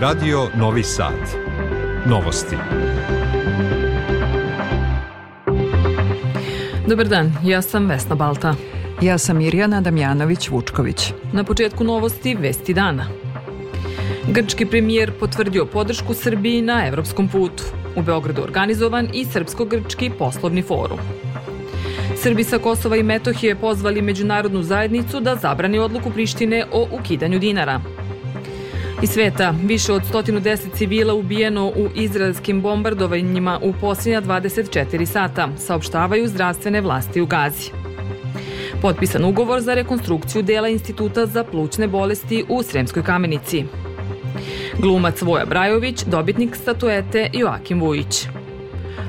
Radio Novi Sad. Novosti. Dobar dan, ja sam Vesna Balta. Ja sam Mirjana Damjanović-Vučković. Na početku novosti Vesti dana. Grčki premijer potvrdio podršku Srbiji na evropskom putu. U Beogradu organizovan i Srpsko-grčki poslovni forum. Srbi sa Kosova i Metohije pozvali međunarodnu zajednicu da zabrani odluku Prištine o ukidanju dinara. Iz sveta, više od 110 civila ubijeno u izraelskim bombardovanjima u posljednja 24 sata, saopštavaju zdravstvene vlasti u Gazi. Potpisan ugovor za rekonstrukciju dela Instituta za plućne bolesti u Sremskoj kamenici. Glumac Voja Brajović, dobitnik statuete Joakim Vujić.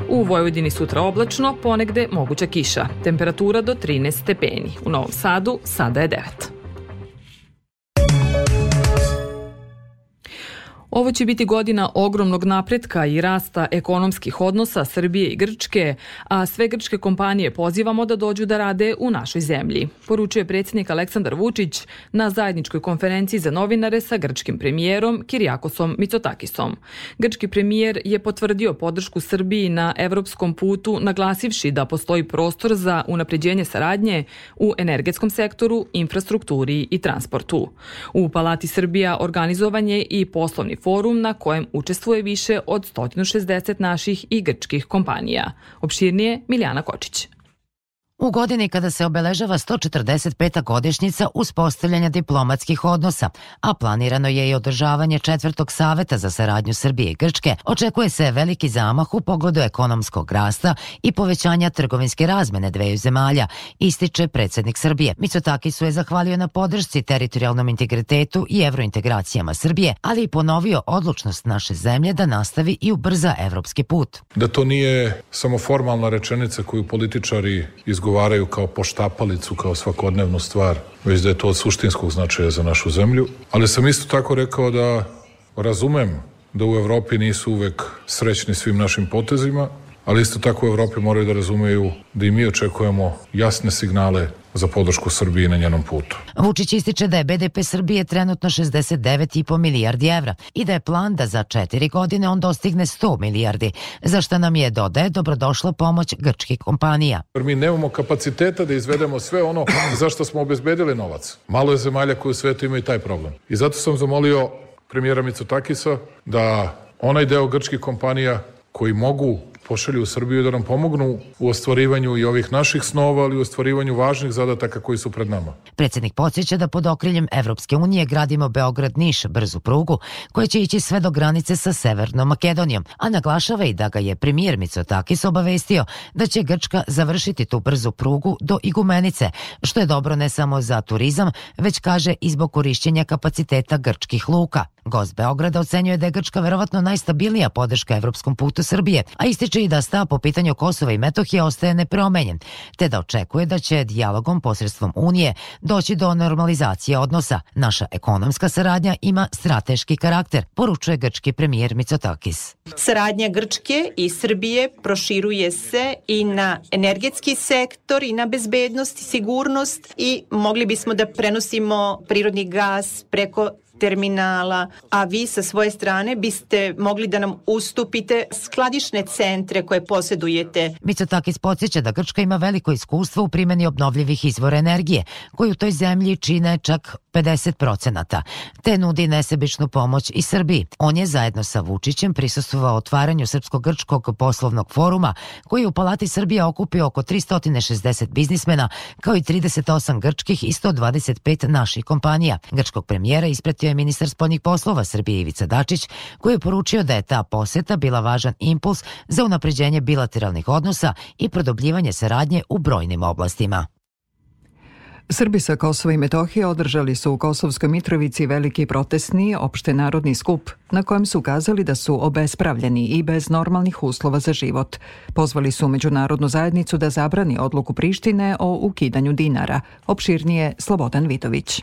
U Vojvodini sutra oblačno, ponegde moguća kiša. Temperatura do 13 stepeni. U Novom Sadu sada je 9. Ovo će biti godina ogromnog napretka i rasta ekonomskih odnosa Srbije i Grčke, a sve grčke kompanije pozivamo da dođu da rade u našoj zemlji, poručuje predsjednik Aleksandar Vučić na zajedničkoj konferenciji za novinare sa grčkim premijerom Kirjakosom Micotakisom. Grčki premijer je potvrdio podršku Srbiji na evropskom putu, naglasivši da postoji prostor za unapređenje saradnje u energetskom sektoru, infrastrukturi i transportu. U Palati Srbija organizovan je i poslovni forum na kojem učestvuje više od 160 naših i grčkih kompanija. Opširnije Miljana Kočić. U godini kada se obeležava 145. godišnjica uspostavljanja diplomatskih odnosa, a planirano je i održavanje četvrtog saveta za saradnju Srbije i Grčke, očekuje se veliki zamah u pogledu ekonomskog rasta i povećanja trgovinske razmene dveju zemalja, ističe predsednik Srbije. Mitsotakis je zahvalio na podršci teritorijalnom integritetu i evrointegracijama Srbije, ali i ponovio odlučnost naše zemlje da nastavi i ubrza evropski put. Da to nije samo formalna rečenica koju političari izgovaraju izgovaraju kao poštapalicu, kao svakodnevnu stvar, već da je to od suštinskog značaja za našu zemlju. Ali sam isto tako rekao da razumem da u Evropi nisu uvek srećni svim našim potezima, ali isto tako u Evropi moraju da razumeju da i mi očekujemo jasne signale za podršku Srbiji na njenom putu. Vučić ističe da je BDP Srbije trenutno 69,5 milijardi evra i da je plan da za četiri godine on dostigne 100 milijardi, za što nam je dodaje dobrodošla pomoć grčkih kompanija. Mi nemamo kapaciteta da izvedemo sve ono za što smo obezbedili novac. Malo je zemalja koje u svetu imaju taj problem. I zato sam zamolio premijera Mitsotakisa da onaj deo grčkih kompanija koji mogu pošalju u Srbiju da nam pomognu u ostvarivanju i ovih naših snova, ali u ostvarivanju važnih zadataka koji su pred nama. Predsednik podsjeća da pod okriljem Evropske unije gradimo Beograd-Niš brzu prugu koja će ići sve do granice sa Severnom Makedonijom, a naglašava i da ga je premijer Mitsotakis obavestio da će Grčka završiti tu brzu prugu do Igumenice, što je dobro ne samo za turizam, već kaže i zbog korišćenja kapaciteta grčkih luka. Gost Beograda ocenjuje da je Grčka verovatno najstabilnija podrška evropskom putu Srbije, a ističe i da stav po pitanju Kosova i Metohije ostaje nepromenjen, te da očekuje da će dijalogom posredstvom Unije doći do normalizacije odnosa. Naša ekonomska saradnja ima strateški karakter, poručuje grčki premijer Mitsotakis. Saradnja Grčke i Srbije proširuje se i na energetski sektor i na bezbednost i sigurnost i mogli bismo da prenosimo prirodni gas preko terminala, a vi sa svoje strane biste mogli da nam ustupite skladišne centre koje posjedujete. Mitsotakis podsjeća da Grčka ima veliko iskustvo u primjeni obnovljivih izvora energije, koji u toj zemlji čine čak 50%, te nudi nesebičnu pomoć i Srbiji. On je zajedno sa Vučićem prisustvovao otvaranju Srpsko-Grčkog poslovnog foruma, koji u Palati Srbije okupio oko 360 biznismena, kao i 38 grčkih i 125 naših kompanija. Grčkog premijera ispratio je ministar spoljnih poslova Srbije Ivica Dačić, koji je poručio da je ta poseta bila važan impuls za unapređenje bilateralnih odnosa i produbljivanje saradnje u brojnim oblastima. Srbi sa Kosova i Metohije održali su u Kosovskoj Mitrovici veliki protestni opšte narodni skup na kojem su ukazali da su obespravljeni i bez normalnih uslova za život. Pozvali su međunarodnu zajednicu da zabrani odluku Prištine o ukidanju dinara. Opširnije Slobodan Vidović.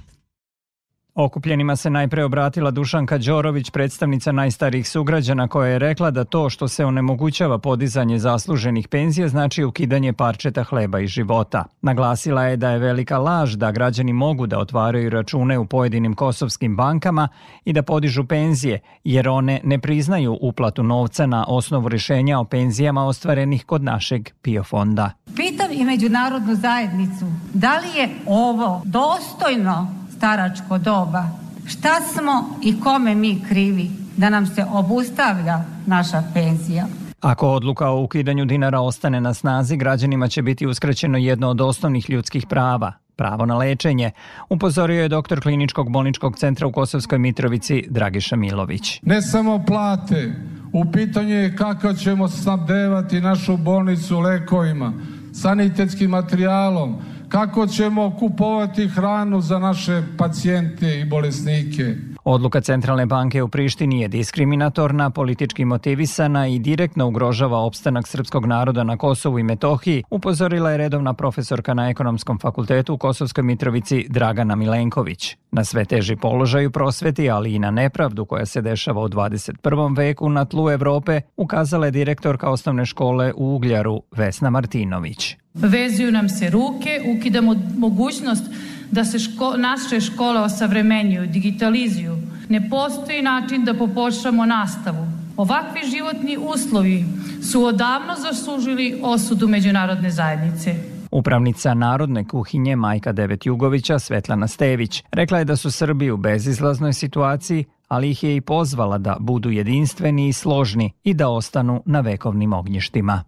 Okupljenima se najpre obratila Dušanka Đorović, predstavnica najstarijih sugrađana, koja je rekla da to što se onemogućava podizanje zasluženih penzija znači ukidanje parčeta hleba i života. Naglasila je da je velika laž da građani mogu da otvaraju račune u pojedinim kosovskim bankama i da podižu penzije, jer one ne priznaju uplatu novca na osnovu rešenja o penzijama ostvarenih kod našeg PIO fonda. Pitam i međunarodnu zajednicu, da li je ovo dostojno staračko doba? Šta smo i kome mi krivi da nam se obustavlja naša penzija? Ako odluka o ukidanju dinara ostane na snazi, građanima će biti uskraćeno jedno od osnovnih ljudskih prava, pravo na lečenje, upozorio je doktor kliničkog bolničkog centra u Kosovskoj Mitrovici Dragiša Milović. Ne samo plate, u pitanju je kako ćemo snabdevati našu bolnicu lekovima, sanitetskim materijalom, kako ćemo kupovati hranu za naše pacijente i bolesnike. Odluka Centralne banke u Prištini je diskriminatorna, politički motivisana i direktno ugrožava opstanak srpskog naroda na Kosovu i Metohiji, upozorila je redovna profesorka na Ekonomskom fakultetu u Kosovskoj Mitrovici Dragana Milenković. Na sve teži položaj u prosveti, ali i na nepravdu koja se dešava u 21. veku na tlu Evrope, ukazala je direktorka osnovne škole u Ugljaru Vesna Martinović. Vezuju nam se ruke, ukidamo mogućnost da se ško, naše škole osavremenjuju, digitalizuju. Ne postoji način da poboljšamo nastavu. Ovakvi životni uslovi su odavno zaslužili osudu međunarodne zajednice. Upravnica Narodne kuhinje Majka Devet Jugovića Svetlana Stević rekla je da su Srbi u bezizlaznoj situaciji, ali ih je i pozvala da budu jedinstveni i složni i da ostanu na vekovnim ognjištima.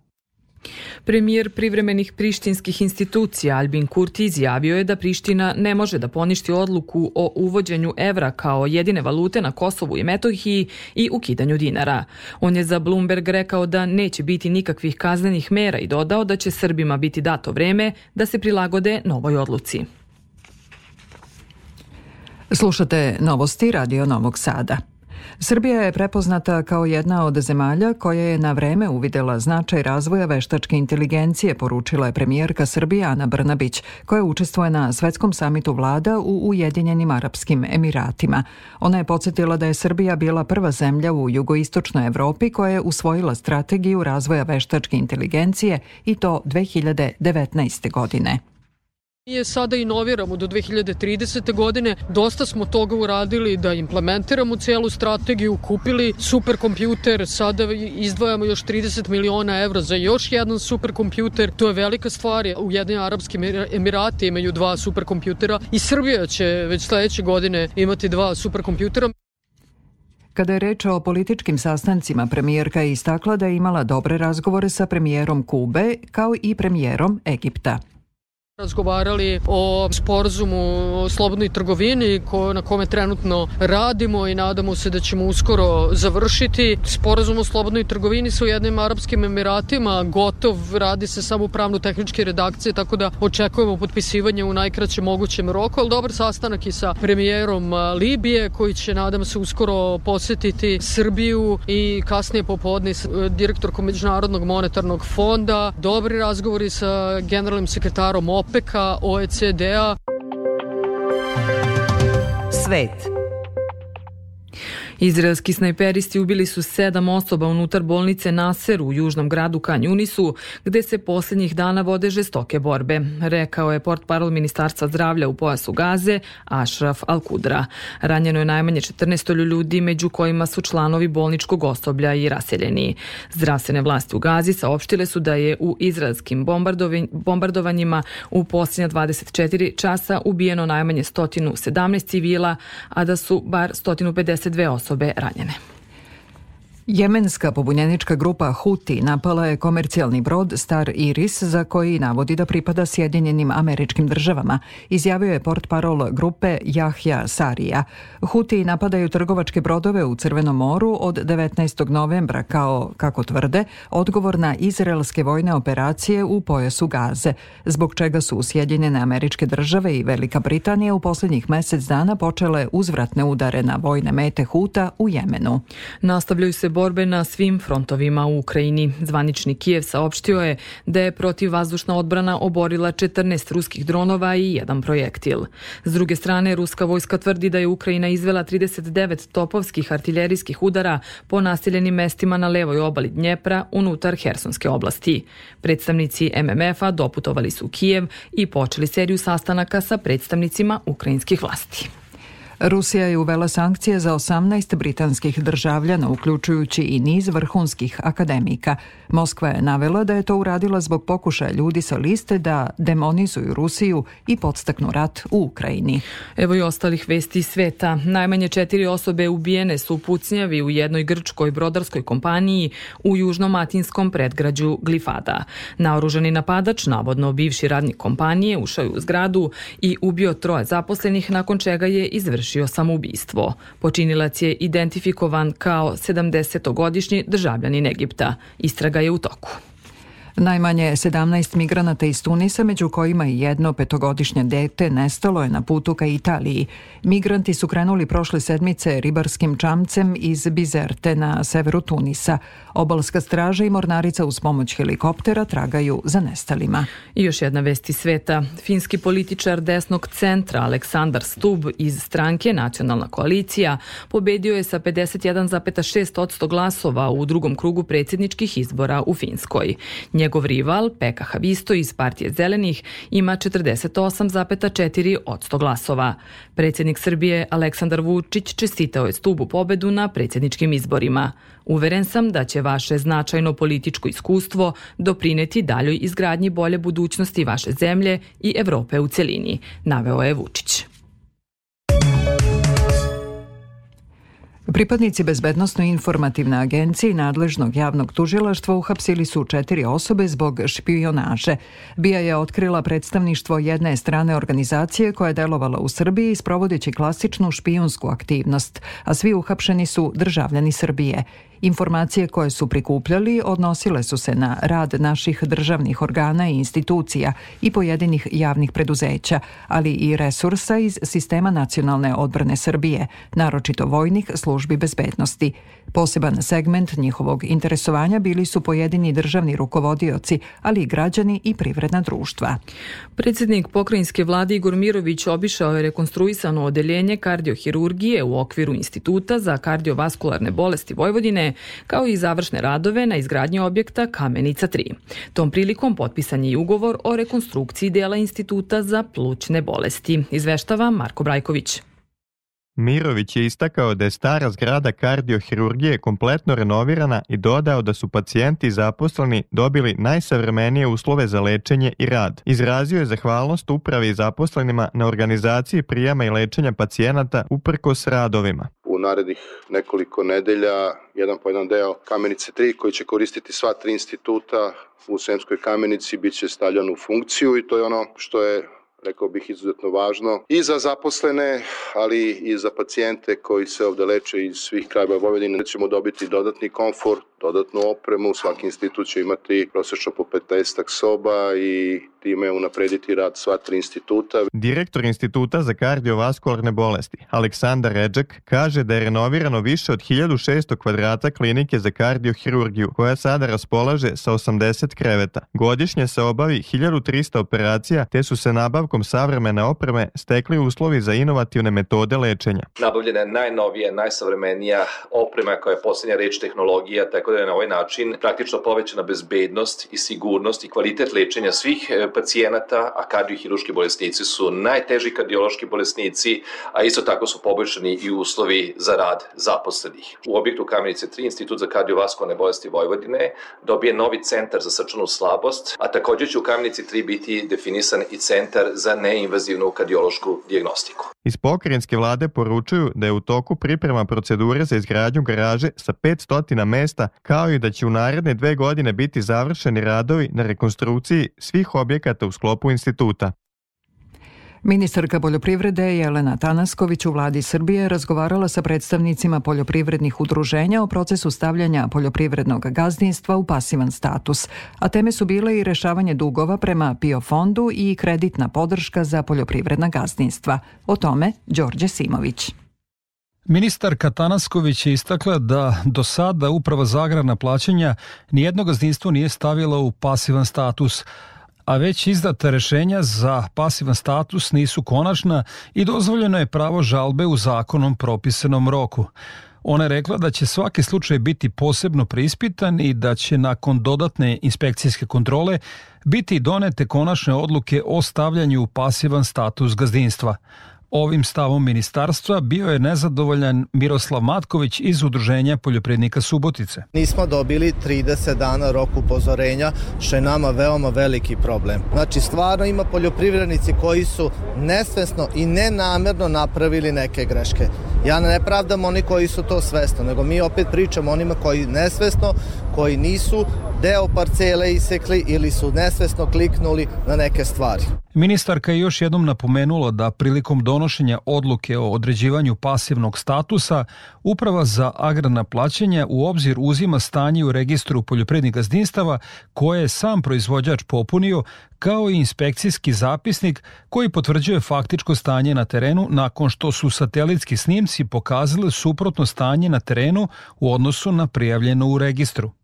Premijer privremenih prištinskih institucija Albin Kurti izjavio je da Priština ne može da poništi odluku o uvođenju evra kao jedine valute na Kosovu i Metohiji i ukidanju dinara. On je za Bloomberg rekao da neće biti nikakvih kaznenih mera i dodao da će Srbima biti dato vreme da se prilagode novoj odluci. Slušate novosti Radio Novog Sada. Srbija je prepoznata kao jedna od zemalja koja je na vreme uvidela značaj razvoja veštačke inteligencije, poručila je premijerka Srbije Ana Brnabić, koja učestvuje na svetskom samitu vlada u Ujedinjenim Arapskim Emiratima. Ona je podsjetila da je Srbija bila prva zemlja u jugoistočnoj Evropi koja je usvojila strategiju razvoja veštačke inteligencije i to 2019. godine. Mi sada inoviramo do 2030. godine. Dosta smo toga uradili da implementiramo celu strategiju, kupili superkompjuter, sada izdvajamo još 30 miliona evra za još jedan superkompjuter. To je velika stvar. Ujedinjeni Arabski Emirati imaju dva superkompjutera i Srbija će već sledeće godine imati dva superkompjutera. Kada je reč o političkim sastancima, premijerka je istakla da je imala dobre razgovore sa premijerom Kube kao i premijerom Egipta razgovarali o sporazumu o slobodnoj trgovini ko, na kome trenutno radimo i nadamo se da ćemo uskoro završiti. Sporazum o slobodnoj trgovini sa Ujednim Arabskim Emiratima gotov, radi se samo pravno-tehničke redakcije, tako da očekujemo potpisivanje u najkraćem mogućem roku, ali dobar sastanak i sa premijerom Libije koji će, nadam se, uskoro posetiti Srbiju i kasnije popodne s direktorkom Međunarodnog monetarnog fonda. Dobri razgovori sa generalnim sekretarom OP OPEC-a, OECD-a. Svet. Izraelski snajperisti ubili su sedam osoba unutar bolnice Naser u južnom gradu Kanjunisu, gde se poslednjih dana vode žestoke borbe, rekao je port parol Ministarstva zdravlja u pojasu Gaze, Ašraf Al-Kudra. Ranjeno je najmanje 14 ljudi, među kojima su članovi bolničkog osoblja i raseljeni. Zdravstvene vlasti u Gazi saopštile su da je u izraelskim bombardovanjima u posljednja 24 časa ubijeno najmanje 117 civila, a da su bar 152 osobe osobe ranjene. Jemenska pobunjenička grupa Huti napala je komercijalni brod Star Iris za koji navodi da pripada Sjedinjenim američkim državama, izjavio je port parol grupe Jahja Sarija. Huti napadaju trgovačke brodove u Crvenom moru od 19. novembra kao, kako tvrde, odgovor na izraelske vojne operacije u pojasu Gaze, zbog čega su Sjedinjene američke države i Velika Britanija u poslednjih mesec dana počele uzvratne udare na vojne mete Huta u Jemenu. Nastavljaju se borbe na svim frontovima u Ukrajini. Zvanični Kijev saopštio je da je protivvazdušna odbrana oborila 14 ruskih dronova i jedan projektil. S druge strane, ruska vojska tvrdi da je Ukrajina izvela 39 topovskih artiljerijskih udara po naseljenim mestima na levoj obali Dnjepra unutar Hersonske oblasti. Predstavnici MMF-a doputovali su u Kijev i počeli seriju sastanaka sa predstavnicima ukrajinskih vlasti. Rusija je uvela sankcije za 18 britanskih državljana, uključujući i niz vrhunskih akademika. Moskva je navela da je to uradila zbog pokušaja ljudi sa liste da demonizuju Rusiju i podstaknu rat u Ukrajini. Evo i ostalih vesti sveta. Najmanje četiri osobe ubijene su u pucnjavi u jednoj grčkoj brodarskoj kompaniji u južnomatinskom predgrađu Glifada. Naoružani napadač, navodno bivši radnik kompanije, ušao je u zgradu i ubio troje zaposlenih nakon čega je izvršio izvršio samoubistvo. Počinilac je identifikovan kao 70-godišnji državljanin Egipta. Istraga je u toku. Najmanje 17 migranata iz Tunisa, među kojima i jedno petogodišnje dete, nestalo je na putu ka Italiji. Migranti su krenuli prošle sedmice ribarskim čamcem iz Bizerte na severu Tunisa. Obalska straža i mornarica uz pomoć helikoptera tragaju za nestalima. I još jedna vest iz sveta. Finski političar desnog centra Aleksandar Stub iz stranke Nacionalna koalicija pobedio je sa 51,6% glasova u drugom krugu predsjedničkih izbora u Finskoj. Njegov rival, Peka Havisto iz partije Zelenih, ima 48,4 od glasova. Predsjednik Srbije Aleksandar Vučić čestitao je stubu pobedu na predsjedničkim izborima. Uveren sam da će vaše značajno političko iskustvo doprineti daljoj izgradnji bolje budućnosti vaše zemlje i Evrope u celini, naveo je Vučić. Pripadnici Bezbednostno-informativne agencije i nadležnog javnog tužilaštva uhapsili su četiri osobe zbog špionaže. Bija je otkrila predstavništvo jedne strane organizacije koja je delovala u Srbiji sprovodeći klasičnu špijunsku aktivnost, a svi uhapšeni su državljani Srbije. Informacije koje su prikupljali odnosile su se na rad naših državnih organa i institucija i pojedinih javnih preduzeća, ali i resursa iz sistema nacionalne odbrane Srbije, naročito vojnih službi bezbednosti. Poseban segment njihovog interesovanja bili su pojedini državni rukovodioci, ali i građani i privredna društva. Predsjednik pokrajinske vlade Igor Mirović obišao je rekonstruisano odeljenje kardiohirurgije u okviru Instituta za kardiovaskularne bolesti Vojvodine, kao i završne radove na izgradnji objekta Kamenica 3. Tom prilikom potpisan je i ugovor o rekonstrukciji dela Instituta za plućne bolesti, izveštava Marko Brajković. Mirović je istakao da je stara zgrada kardiohirurgije kompletno renovirana i dodao da su pacijenti zaposleni dobili najsavremenije uslove za lečenje i rad. Izrazio je zahvalnost upravi i zaposlenima na organizaciji prijama i lečenja pacijenata uprkos radovima. Narednih nekoliko nedelja jedan po jedan deo Kamenice 3 koji će koristiti sva tri instituta u Semskoj kamenici bit će stavljan u funkciju i to je ono što je rekao bih izuzetno važno i za zaposlene, ali i za pacijente koji se ovde leče iz svih krajeva Vojvodine. Ćemo dobiti dodatni komfort, dodatnu opremu, svaki institut će imati prosečno po 15 soba i time unaprediti rad sva tri instituta. Direktor Instituta za kardiovaskularne bolesti, Aleksandar Ređak, kaže da je renovirano više od 1600 kvadrata klinike za kardiohirurgiju, koja sada raspolaže sa 80 kreveta. Godišnje se obavi 1300 operacija, te su se nabavkom savremene opreme stekli uslovi za inovativne metode lečenja. Nabavljena je najnovija, najsavremenija oprema koja je poslednja reč tehnologija, tako da je na ovaj način praktično povećana bezbednost i sigurnost i kvalitet lečenja svih e, pacijenata, a kardiohiruški bolesnici su najteži kardiološki bolesnici, a isto tako su poboljšani i uslovi za rad zaposlenih. U objektu Kamenice 3 Institut za kardiovaskularne bolesti Vojvodine dobije novi centar za srčanu slabost, a takođe će u Kamenici 3 biti definisan i centar za neinvazivnu kardiološku diagnostiku. Iz pokrenjske vlade poručuju da je u toku priprema procedure za izgradnju garaže sa 500 mesta, kao i da će u naredne dve godine biti završeni radovi na rekonstrukciji svih objekata u sklopu instituta. Ministarka poljoprivrede Jelena Tanasković u vladi Srbije razgovarala sa predstavnicima poljoprivrednih udruženja o procesu stavljanja poljoprivrednog gazdinstva u pasivan status, a teme su bile i rešavanje dugova prema PIO fondu i kreditna podrška za poljoprivredna gazdinstva. O tome Đorđe Simović. Ministar Katanasković je istakla da do sada Uprava za agrarna plaćanja nijedno gazdinstvo nije stavila u pasivan status, a već izdata rešenja za pasivan status nisu konačna i dozvoljeno je pravo žalbe u zakonom propisanom roku. Ona je rekla da će svaki slučaj biti posebno preispitan i da će nakon dodatne inspekcijske kontrole biti donete konačne odluke o stavljanju u pasivan status gazdinstva. Ovim stavom ministarstva bio je nezadovoljan Miroslav Matković iz Udruženja poljoprednika Subotice. Nismo dobili 30 dana rok upozorenja, što je nama veoma veliki problem. Znači, stvarno ima poljoprivrednici koji su nesvesno i nenamerno napravili neke greške. Ja ne pravdam oni koji su to svesno, nego mi opet pričamo onima koji nesvesno, koji nisu deo parcele isekli ili su nesvesno kliknuli na neke stvari. Ministarka je još jednom napomenula da prilikom donošenja odluke o određivanju pasivnog statusa Uprava za agrarna plaćanja u obzir uzima stanje u registru poljoprednih gazdinstava koje je sam proizvođač popunio kao i inspekcijski zapisnik koji potvrđuje faktičko stanje na terenu nakon što su satelitski snimci pokazali suprotno stanje na terenu u odnosu na prijavljeno u registru.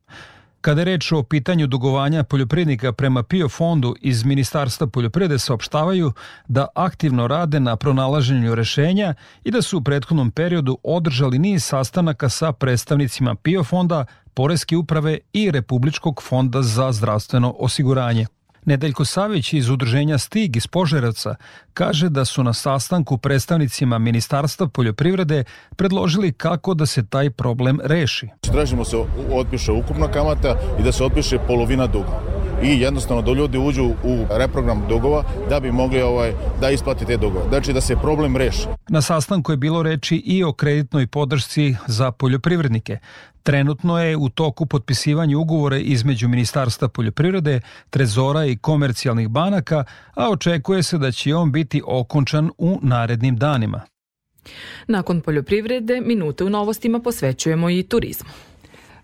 Kada je reč o pitanju dugovanja poljoprivrednika prema PIO fondu iz Ministarstva poljoprivrede saopštavaju da aktivno rade na pronalaženju rešenja i da su u prethodnom periodu održali niz sastanaka sa predstavnicima PIO fonda, Poreske uprave i Republičkog fonda za zdravstveno osiguranje. Nedeljko Savić iz udruženja Stig iz Požeravca kaže da su na sastanku predstavnicima Ministarstva poljoprivrede predložili kako da se taj problem reši. Tražimo se otpiše ukupna kamata i da se otpiše polovina duga i jednostavno da ljudi uđu u reprogram dugova da bi mogli ovaj da isplati te dugove. Znači da se problem reši. Na sastanku je bilo reči i o kreditnoj podršci za poljoprivrednike. Trenutno je u toku potpisivanje ugovore između Ministarstva poljoprivrede, Trezora i komercijalnih banaka, a očekuje se da će on biti okončan u narednim danima. Nakon poljoprivrede, minute u novostima posvećujemo i turizmu.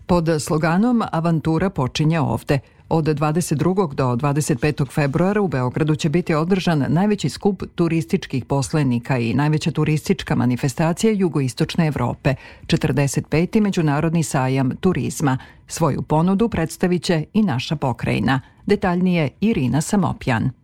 Pod sloganom Avantura počinje ovde. Od 22. do 25. februara u Beogradu će biti održan najveći skup turističkih poslenika i najveća turistička manifestacija jugoistočne Evrope, 45. Međunarodni sajam turizma. Svoju ponudu predstavit će i naša pokrajina. Detaljnije Irina Samopjan.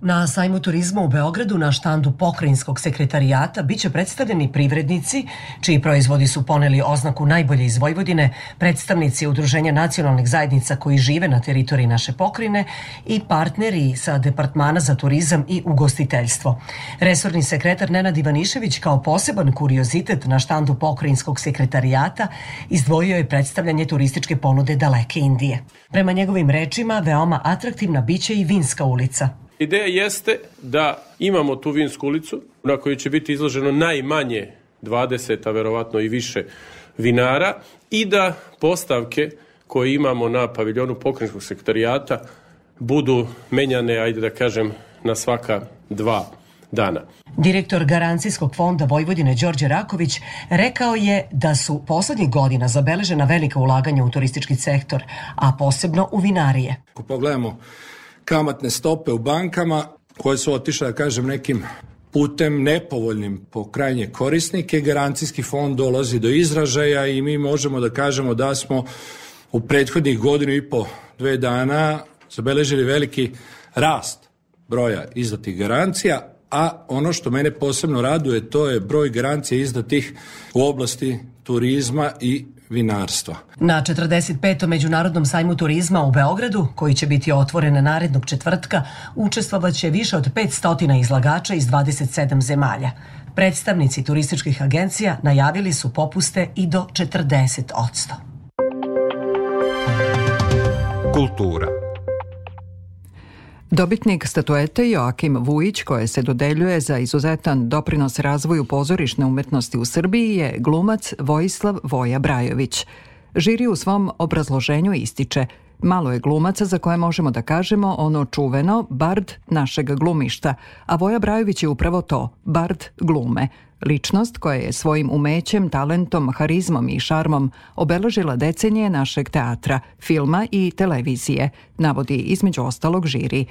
Na sajmu turizma u Beogradu na štandu pokrajinskog sekretarijata biće predstavljeni privrednici, čiji proizvodi su poneli oznaku najbolje iz Vojvodine, predstavnici Udruženja nacionalnih zajednica koji žive na teritoriji naše pokrajine i partneri sa Departmana za turizam i ugostiteljstvo. Resorni sekretar Nenad Ivanišević kao poseban kuriozitet na štandu pokrajinskog sekretarijata izdvojio je predstavljanje turističke ponude Daleke Indije. Prema njegovim rečima, veoma atraktivna biće i Vinska ulica, Ideja jeste da imamo tu vinsku ulicu na kojoj će biti izloženo najmanje 20, a verovatno i više vinara i da postavke koje imamo na paviljonu pokrenjskog sektorijata budu menjane, ajde da kažem, na svaka dva dana. Direktor Garancijskog fonda Vojvodine Đorđe Raković rekao je da su poslednjih godina zabeležena velika ulaganja u turistički sektor, a posebno u vinarije. Ako pogledamo kamatne stope u bankama koje su otišle, da kažem, nekim putem nepovoljnim po krajnje korisnike, garancijski fond dolazi do izražaja i mi možemo da kažemo da smo u prethodnih godinu i po dve dana zabeležili veliki rast broja izdatih garancija, a ono što mene posebno raduje to je broj garancija izdatih u oblasti turizma i vinarstva. Na 45. Međunarodnom sajmu turizma u Beogradu, koji će biti otvoren narednog četvrtka, učestvovaće više od 500 izlagača iz 27 zemalja. Predstavnici turističkih agencija najavili su popuste i do 40 odsto. Kultura Dobitnik statuete Joakim Vujić, koje se dodeljuje za izuzetan doprinos razvoju pozorišne umetnosti u Srbiji, je glumac Vojislav Voja Brajović. Žiri u svom obrazloženju ističe Malo je glumaca za koje možemo da kažemo ono čuveno bard našeg glumišta, a Voja Brajović je upravo to, bard glume, ličnost koja je svojim umećem, talentom, harizmom i šarmom obeležila decenije našeg teatra, filma i televizije, navodi između ostalog žiri.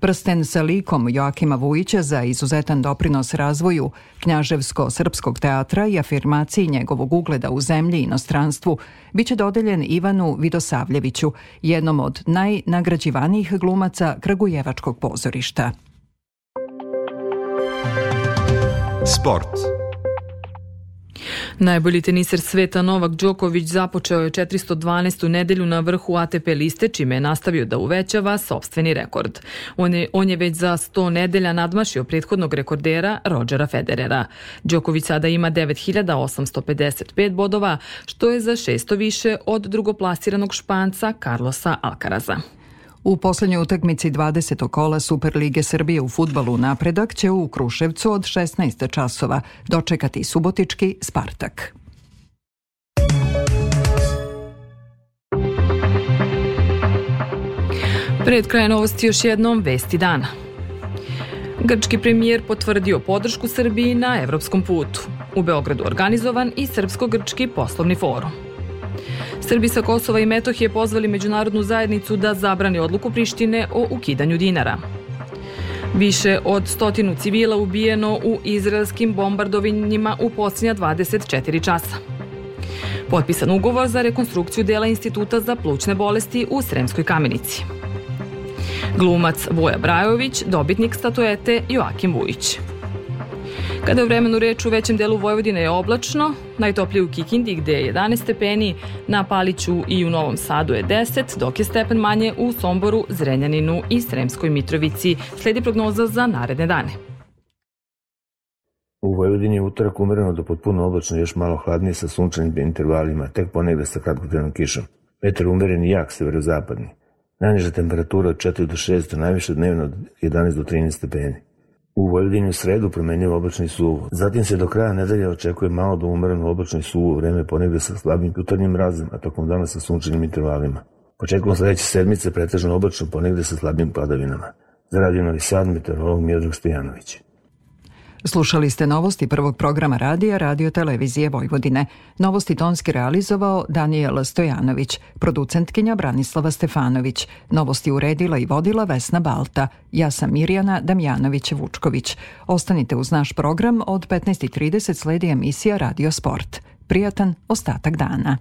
Prsten sa likom Joakima Vujića za izuzetan doprinos razvoju knjaževsko-srpskog teatra i afirmaciji njegovog ugleda u zemlji i inostranstvu biće dodeljen Ivanu Vidosavljeviću, jednom od najnagrađivanijih glumaca Kragujevačkog pozorišta. Sport. Najbolji teniser sveta Novak Đoković započeo je 412. nedelju na vrhu ATP liste, čime je nastavio da uvećava sobstveni rekord. On je, on je već za 100 nedelja nadmašio prethodnog rekordera Rodgera Federera. Đoković sada ima 9855 bodova, što je za 600 više od drugoplasiranog španca Carlosa Alcaraza. U poslednjoj utakmici 20. kola Superlige Srbije u futbalu napredak će u Kruševcu od 16 časova dočekati subotički Spartak. Pred kraja novosti još jednom vesti dana. Grčki premijer potvrdio podršku Srbiji na evropskom putu. U Beogradu organizovan i Srpsko-grčki poslovni forum. Srbi sa Kosova i Metohije pozvali međunarodnu zajednicu da zabrani odluku Prištine o ukidanju dinara. Više od stotinu civila ubijeno u izraelskim bombardovanjima u posljednja 24 časa. Potpisan ugovor za rekonstrukciju dela Instituta za plućne bolesti u Sremskoj kamenici. Glumac Voja Brajović, dobitnik statuete Joakim Vujić. Kada je vremenu reč u većem delu Vojvodine je oblačno, najtoplije u Kikindi gde je 11 stepeni, na Paliću i u Novom Sadu je 10, dok je stepen manje u Somboru, Zrenjaninu i Sremskoj Mitrovici. Sledi prognoza za naredne dane. U Vojvodini je utorak umereno do potpuno oblačno, još malo hladnije sa sunčanim intervalima, tek ponegde sa kratkotrajnom kišom. Vetar umeren i jak severozapadni. Najniža temperatura od 4 do 6, do najviše dnevno od 11 do 13 stepeni. U Vojvodini u sredu promenio oblačno i suvo. Zatim se do kraja nedelja očekuje malo do umereno oblačno i suvo vreme ponegde sa slabim jutarnjim razem, a tokom dana sa sunčanim intervalima. Početkom sledeće sedmice pretežno oblačno ponegde sa slabim padavinama. Za Radio Novi Sad, meteorolog Miodrag Stojanović. Slušali ste novosti prvog programa radija Radio Televizije Vojvodine. Novosti tonski realizovao Daniel Stojanović, producentkinja Branislava Stefanović. Novosti uredila i vodila Vesna Balta. Ja sam Mirjana Damjanović-Vučković. Ostanite uz naš program od 15.30 sledi emisija Radio Sport. Prijatan ostatak dana.